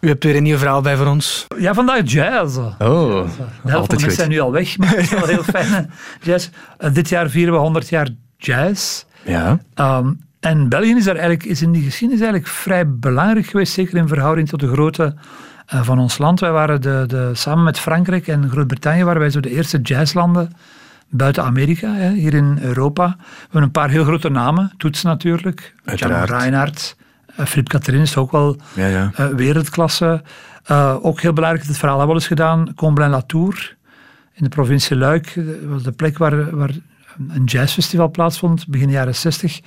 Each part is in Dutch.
U hebt weer een nieuw verhaal bij voor ons. Ja, vandaag jazz. Oh, De helft van zijn nu al weg, maar het is wel heel fijne jazz. Eh, dit jaar vieren we 100 jaar jazz. Ja. Ehm, en België is, daar eigenlijk, is in die geschiedenis eigenlijk vrij belangrijk geweest, zeker in verhouding tot de grootte eh, van ons land. Wij waren de, de, samen met Frankrijk en Groot-Brittannië waren wij zo de eerste jazzlanden buiten Amerika, hè, hier in Europa. We hebben een paar heel grote namen, Toets natuurlijk, Jan Uiteraard. Reinhardt, uh, Philippe Catherine is ook wel Ja, ja. eh, wereldklasse. Eh, ook heel belangrijk, het verhaal hebben we al eens gedaan, Comblain-Latour in de provincie Luik. Dat was de plek waar, waar een jazzfestival plaatsvond, begin jaren 60.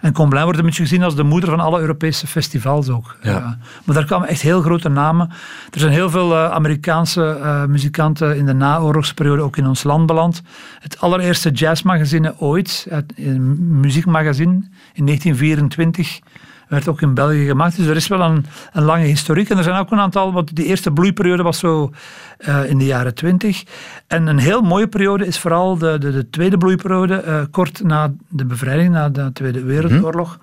En Comblain wordt een beetje gezien als de moeder van alle Europese festivals ook. Ja. Eh, maar daar kwamen echt heel grote namen. Er zijn heel veel eh, Amerikaanse eh, muzikanten in de naoorlogsperiode ook in ons land beland. Het allereerste jazzmagazine ooit, het, een muziekmagazine in 1924, werd ook in België gemaakt. Dus er is wel een, een lange historiek. En er zijn ook een aantal, want die eerste bloeiperiode was zo eh, in de jaren twintig. En een heel mooie periode is vooral de, de, de tweede bloeiperiode, eh, kort na de bevrijding, na de Tweede Wereldoorlog.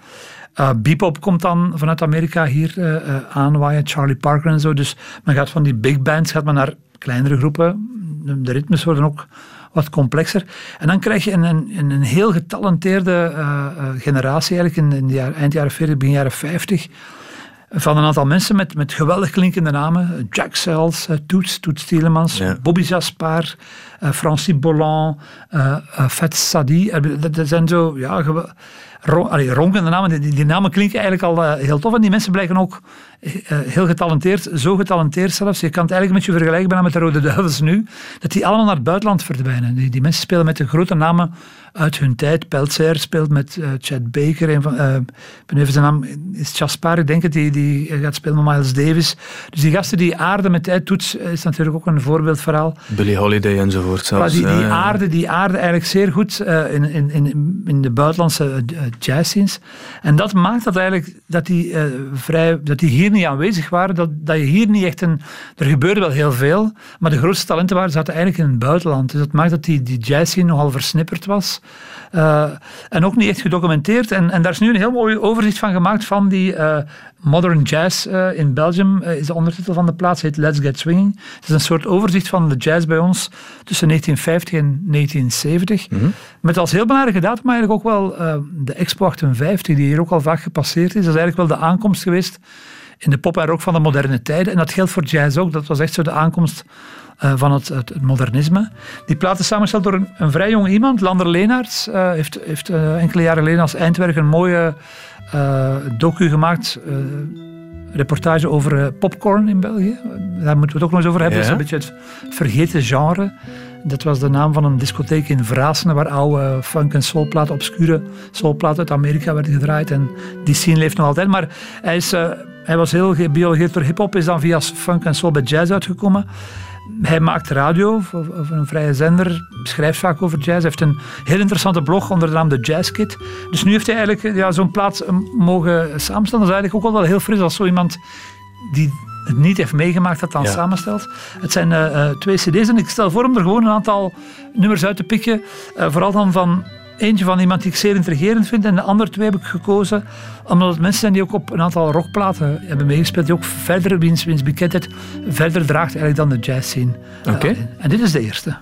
Eh, bebop komt dan vanuit Amerika hier eh, aanwaaien, Charlie Parker en zo. Dus men gaat van die big bands gaat men naar kleinere groepen. De ritmes worden ook wat complexer. En dan krijg je een, een, een heel getalenteerde eh, eh, generatie eigenlijk in, in de jaar, eind jaren 40, begin jaren 50 van een aantal mensen met, met geweldig klinkende namen. Jack Sells, eh, Toets, Toets Tielemans, Ja. Bobby Jaspar, eh, Francis Bolland, eh eh, Fat Sadi. Eh, Dat, zijn zo, ja, ronkende namen. Die, die- namen klinken eigenlijk al eh, heel tof. En die mensen blijken ook eh, heel getalenteerd, zo getalenteerd zelfs. Je kan het eigenlijk met je vergelijken bijna met de Rode Duivels nu. Dat die allemaal naar het buitenland verdwijnen. Die, mensen spelen met de grote namen uit hun tijd. Peltzer speelt met eh, Chad Baker. Een van, eh, ik ben even zijn naam, is Jaspar, ik denk het, die, die gaat spelen met Miles Davis. Dus die gasten die aarden met tijd toets, eh, is natuurlijk ook een voorbeeldverhaal. Billie Holiday enzovoort Zelfs. die, die, Ja, ja. aarde, die aarde eigenlijk zeer goed eh, in, in, in, in de buitenlandse uh, jazzscenes. En dat maakt dat eigenlijk dat die, vrij, dat die hier niet aanwezig waren. Dat, dat je hier niet echt een... Er gebeurde wel heel veel, maar de grootste talenten waren, zaten eigenlijk in het buitenland. Dus dat maakt dat die, die jazzscene nogal versnipperd was. En ook niet echt gedocumenteerd. En, en daar is nu een heel mooi overzicht van gemaakt van die modern jazz in Belgium. is de ondertitel van de plaats, heet Let's Get Swinging. Het is een soort overzicht van de jazz bij ons tussen 1950 en 1970. Met als heel belangrijke datum eigenlijk ook wel eh, de Expo 58, die hier ook al vaak gepasseerd is. Dat is eigenlijk wel de aankomst geweest in de pop en rock van de moderne tijden. En dat geldt voor jazz ook. Dat was echt zo de aankomst eh, van het, het, modernisme. Die plaat is samengesteld door een, een vrij jong iemand, Lander Leenaerts. eh, heeft heeft enkele jaren geleden als eindwerk een mooie docu gemaakt. Reportage over eh, popcorn in België. Daar moeten we het ook nog eens over hebben. Ja. Dat is een beetje het vergeten genre. Dat was de naam van een discotheek in Vraasen, waar oude funk- en soulplaten, obscure soulplaten uit Amerika werden gedraaid. En die scene leeft nog altijd. Maar hij, is, eh, hij was heel gebiologeerd door hip-hop, is dan via funk en soul bij jazz uitgekomen. Hij maakt radio voor, voor een vrije zender, schrijft vaak over jazz. Hij heeft een heel interessante blog onder de naam The Jazz Kit. Dus nu heeft hij eigenlijk ja, zo'n plaats eh, mogen samenstellen. Dat is eigenlijk ook wel heel fris als zo iemand die het niet heeft meegemaakt dat dan Ja. samenstelt. Het zijn eh, eh, twee cd's en ik stel voor om er gewoon een aantal nummers uit te pikken. Vooral dan van eentje van iemand die ik zeer intrigerend vind en de andere twee heb ik gekozen omdat het mensen zijn die ook op een aantal rockplaten hebben meegespeeld die ook verder, wiens, wiens bekendheid verder draagt eigenlijk dan de jazz scene. Eh, Oké. en dit is de eerste.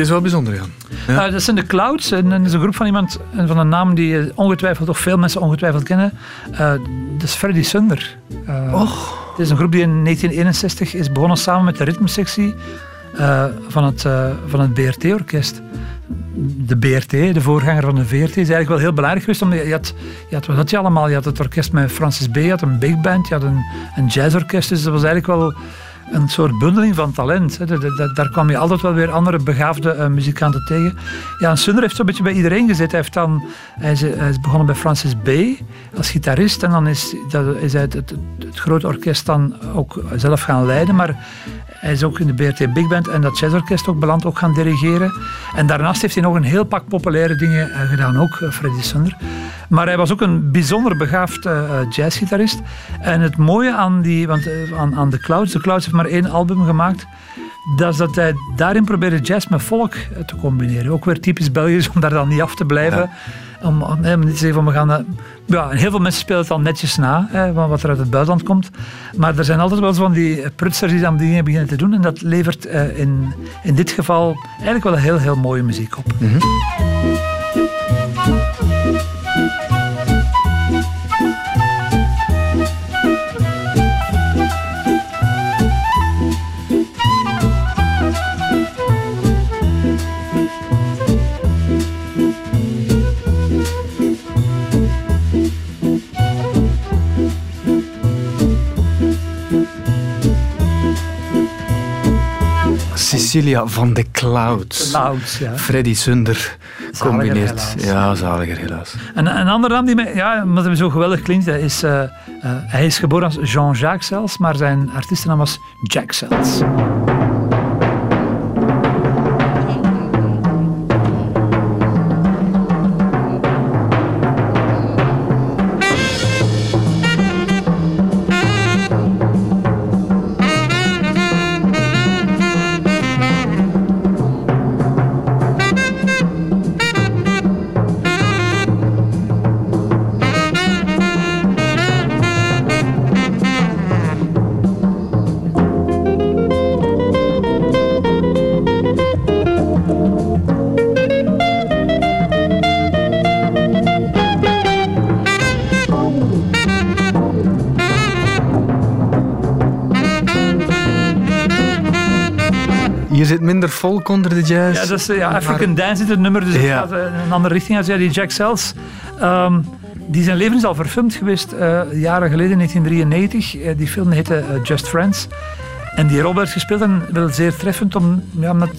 Is wel bijzonder, Jan. Ja. Uh, dat zijn de Clouds. En dat is een groep van iemand, van een naam die ongetwijfeld, of veel mensen ongetwijfeld kennen. Uh, dat is Freddy Sunder. Uh, Och. Het is een groep die in 1961 is begonnen samen met de ritmesectie van het, van het BRT-orkest de BRT, de voorganger van de VRT, is eigenlijk wel heel belangrijk geweest. Omdat je, had, je had, wat had je allemaal? Je had het orkest met Francis B., je had een big band, je had een, een jazzorkest. Dus dat was eigenlijk wel een soort bundeling van talent. Hè. Daar kwam je altijd wel weer andere begaafde uh, muzikanten tegen. Ja, Sunder heeft zo'n beetje bij iedereen gezet. Hij, heeft dan, hij, is, is begonnen bij Francis B. als gitarist. En dan is, dat, is hij het, grote orkest dan ook zelf gaan leiden. Maar hij is ook in de BRT Big Band en dat jazzorkest ook beland, ook gaan dirigeren. En daarnaast heeft hij nog een heel pak populaire dingen uh, gedaan, ook Freddy Sunder. Maar hij was ook een bijzonder begaafd uh, jazzgitarist. En het mooie aan, die, want, aan, aan The Clouds, The Clouds heeft maar één album gemaakt, dat is dat hij daarin probeerde jazz met volk te combineren. Ook weer typisch Belgisch om daar dan niet af te blijven. Ja. Om, om, niet te zeggen van we gaan. Ja, heel veel mensen spelen het al netjes na, hè, van wat er uit het buitenland komt. Maar er zijn altijd wel van die prutsers die dan dingen beginnen te doen. En dat levert in, in dit geval eigenlijk wel een heel, heel mooie muziek op. Mm -hmm. Cecilia van de Clouds. Clouds, ja. Freddy Sunder combineert. Ja, zaliger helaas. En een andere naam die mij, ja, omdat hij zo geweldig klinkt, is, uh, uh, hij is geboren als Jean-Jacques zelfs, maar zijn artiestennaam was Jack Sells. Zit minder volk onder de jazz. Ja, dat is, ja African Dance is het nummer, dus ja. het gaat een andere richting als ja, die Jack Sells. Um, die zijn leven is al verfilmd geweest uh, jaren geleden, 1993. Uh, die film heette uh, Just Friends. En die rol werd gespeeld en wel zeer treffend, om, ja, omdat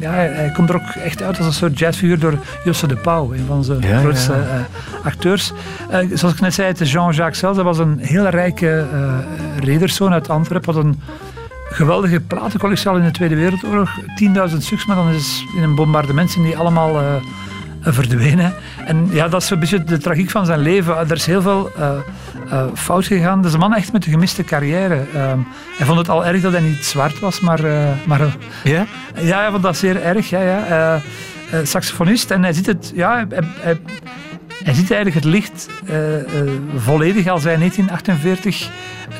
ja, hij komt er ook echt uit als een soort jazzfiguur door Josse de Pauw, een van onze ja, grootste ja. Uh, acteurs. Uh, zoals ik net zei, het is Jean-Jacques Sells. Dat was een heel rijke uh, rederszoon uit Antwerpen. Wat een geweldige platencollectie al in de Tweede Wereldoorlog. 10.000 stuks, maar dan is in een bombardement zijn die allemaal uh, verdwenen. En ja, dat is een beetje de tragiek van zijn leven. Er is heel veel uh, uh, fout gegaan. Dat is een man echt met een gemiste carrière. Um, hij vond het al erg dat hij niet zwart was, maar... maar ja? Ja, hij vond dat zeer erg. Ja, ja. saxofonist. En hij ziet het... Ja, hij, hij, hij ziet eigenlijk het licht volledig als hij in 1948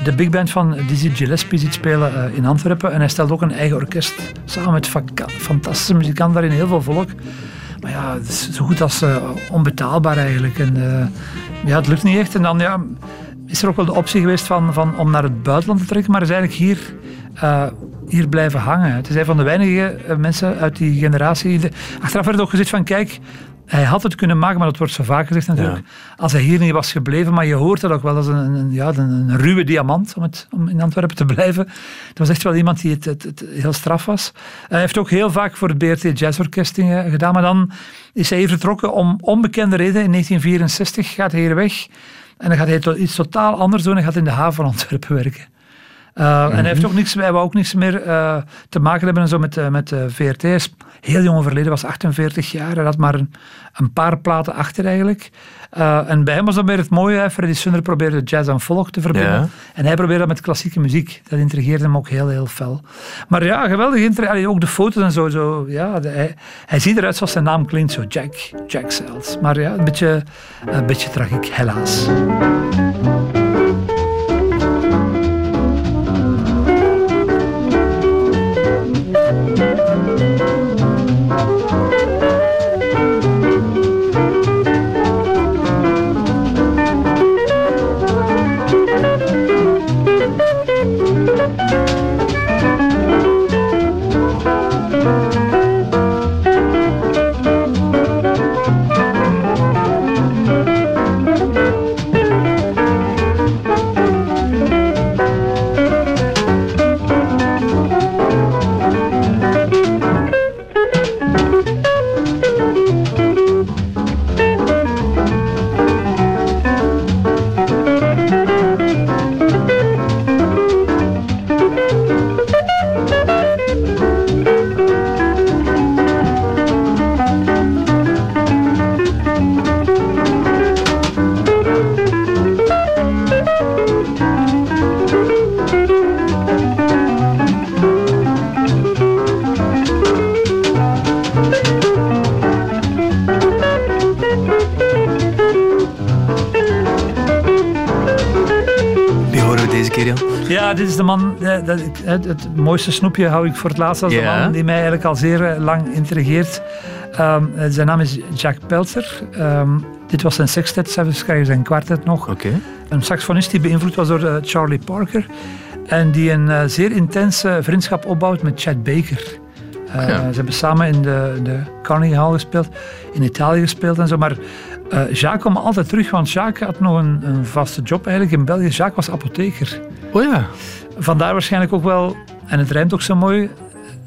de big band van Dizzy Gillespie ziet spelen uh, in Antwerpen. En hij stelt ook een eigen orkest samen met fantastische muzikanten daarin, heel veel volk. Maar ja, is zo goed als onbetaalbaar eigenlijk. En ja, het lukt niet echt. En dan ja, is er ook wel de optie geweest van, van, om naar het buitenland te trekken, maar is eigenlijk hier, hier blijven hangen. Het is een van de weinige mensen uit die generatie. Achteraf werd ook gezegd van kijk, hij had het kunnen maken, maar dat wordt zo vaak gezegd natuurlijk. Als hij hier niet was gebleven, maar je hoort dat ook wel als een, een, ja, een, een ruwe diamant, om, het, om in Antwerpen te blijven. Dat was echt wel iemand die het, het, het heel straf was. Hij heeft ook heel vaak voor het BRT Jazzorkest gedaan, maar dan is hij hier vertrokken om onbekende reden. In 1964 gaat hij hier weg. En dan gaat hij iets totaal anders doen. Hij gaat in de haven van Antwerpen werken. Uh, En hij heeft ook niks, hij wou ook niks meer uh, te maken hebben zo met, uh, met VRT. Hij is heel jong overleden, was 48 jaar. Hij had maar een, een paar platen achter eigenlijk. en bij hem was dat weer het mooie. Hè. Freddy Sunder probeerde jazz en folk te verbinden. Ja. En hij probeerde dat met klassieke muziek. Dat intrigeerde hem ook heel, heel fel. Maar ja, geweldig. Allee, ook de foto's en zo. zo ja, de, hij, hij, ziet eruit zoals zijn naam klinkt. Zo Jack, Jack Sells. Maar ja, een beetje, een beetje tragiek, helaas. Dit is de man, eh, dat, het, het, mooiste snoepje hou ik voor het laatst als de man die mij eigenlijk al zeer eh, lang intrigeert. Um, zijn naam is Jack Pelzer. Um, dit was zijn sextet, zelfs krijgen zijn kwartet nog. Okay. Een saxofonist die beïnvloed was door uh, Charlie Parker. En die een uh, zeer intense vriendschap opbouwt met Chad Baker. Uh, ja. Ze hebben samen in de, de Carnegie Hall gespeeld, in Italië gespeeld en zo. Maar Jacques kwam altijd terug, want Jacques had nog een, een, vaste job eigenlijk in België. Jacques was apotheker. Oh ja. Vandaar waarschijnlijk ook wel, en het rijmt ook zo mooi,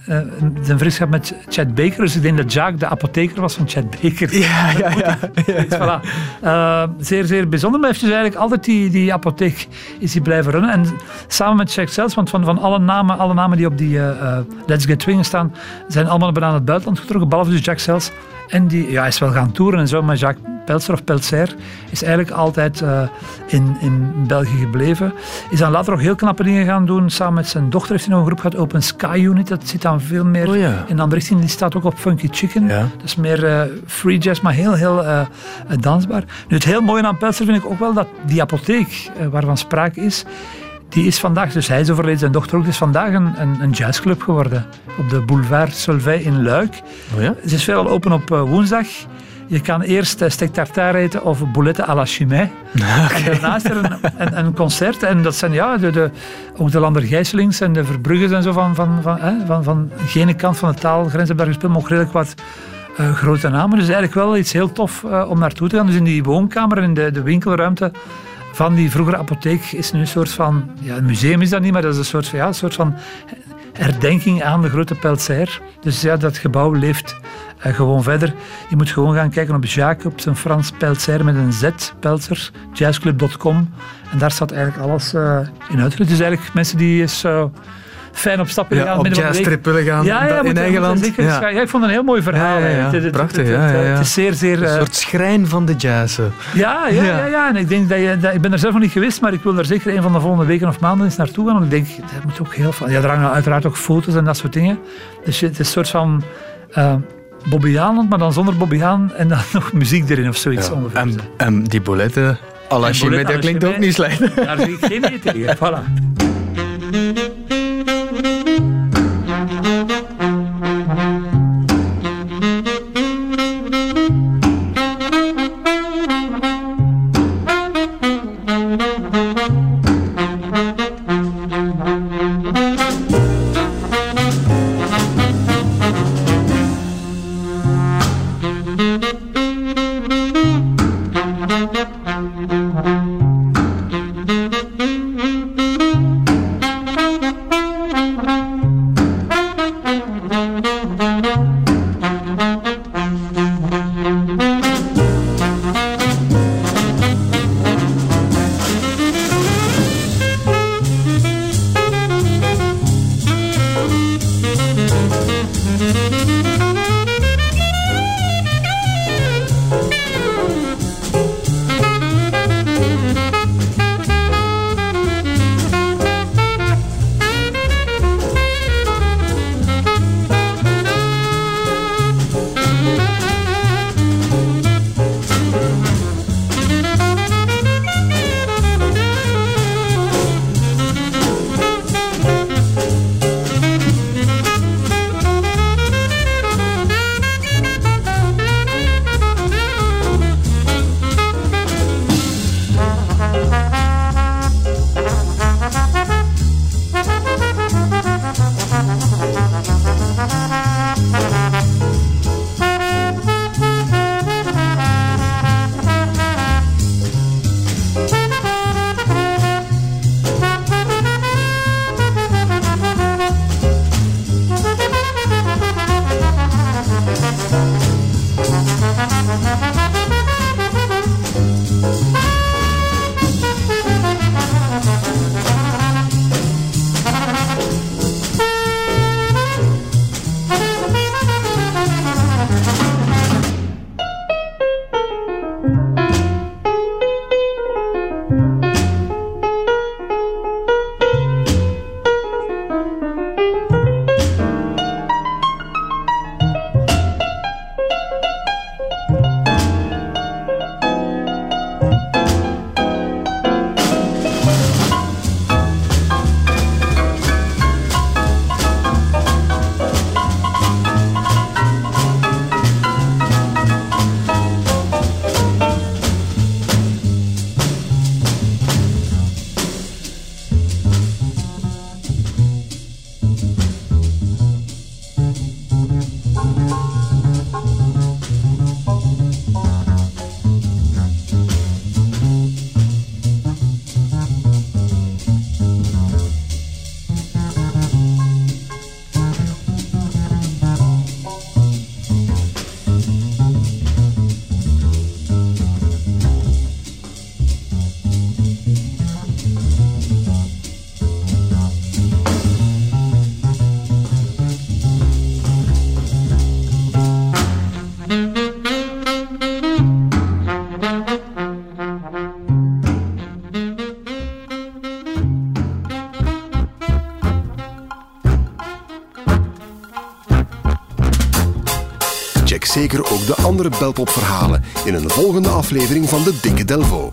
uh, zijn vriendschap met Chad Baker. Dus ik denk dat Jacques de apotheker was van Chad Baker. Ja, ja, ja. ja. Voilà. uh, zeer, zeer bijzonder. Maar heeft dus eigenlijk altijd die, die apotheek is hij blijven runnen. En samen met Jack zelfs, want van, van alle, namen, alle namen die op die uh, Let's Get Swinging staan, zijn allemaal naar het buitenland getrokken, behalve dus Jack zelfs. En die ja, is wel gaan toeren en zo, maar Jacques Peltzer of Peltzer is eigenlijk altijd uh, in, in België gebleven. Is dan later nog heel knappe dingen gaan doen. Samen met zijn dochter heeft hij nog een groep gehad, Open Sky Unit. Dat zit dan veel meer oh, ja. in andere richting. Die staat ook op Funky Chicken. Ja. Dat is meer uh, free jazz, maar heel, heel uh, dansbaar. Nu, het heel mooie aan Peltzer vind ik ook wel dat die apotheek waarvan sprake is, die is vandaag, dus hij is overleden, zijn dochter ook, is vandaag een, een, een jazzclub geworden. Op de boulevard Solvay in Luik. Oh ja? Ze is veelal open op uh, woensdag. Je kan eerst uh, steak tartare eten of bouletten à la chimay. Okay. En daarnaast er een, een, een, concert. En dat zijn ja, de, de, ook de Lander Gijselings en de Verbrugges en zo van, van, van, hè, van, van gene kant van de taalgrens hebben daar gespeeld, maar ook redelijk wat uh, grote namen. Dus eigenlijk wel iets heel tof uh, om naartoe te gaan. Dus in die woonkamer, in de, de winkelruimte van die vroegere apotheek is nu een soort van, ja, een museum is dat niet, maar dat is een soort van, ja, een soort van herdenking aan de grote Peltzer. Dus ja, dat gebouw leeft uh, gewoon verder. Je moet gewoon gaan kijken op op zijn Frans Peltzer met een Z, Peltzer, jazzclub.com. En daar staat eigenlijk alles uh, in uitgelegd. Dus eigenlijk mensen die uh, fijn op stap willen ja, gaan. Op jazztrip willen gaan ja, ja, in eigen land. Ja. ja. ik vond het een heel mooi verhaal. Ja, ja, Prachtig, het, ja, ja, het, is zeer, zeer... Een soort schrijn van de jazz. Ja, ja, ja. ja, En ik denk dat je... Dat, ik ben er zelf nog niet geweest, maar ik wil er zeker een van de volgende weken of maanden eens naartoe gaan. Want ik denk, dat moet ook heel veel... Ja, er hangen uiteraard ook foto's en dat soort dingen. Dus het is een soort van... Uh, maar dan zonder Bobby Haan en dan nog muziek erin of zoiets ja. ongeveer. En, en die boletten à la dat klinkt ook niet slecht. Daar zeg ik geen nee tegen. Voilà. Andere belpopverhalen in een volgende aflevering van de Dikke Delvo.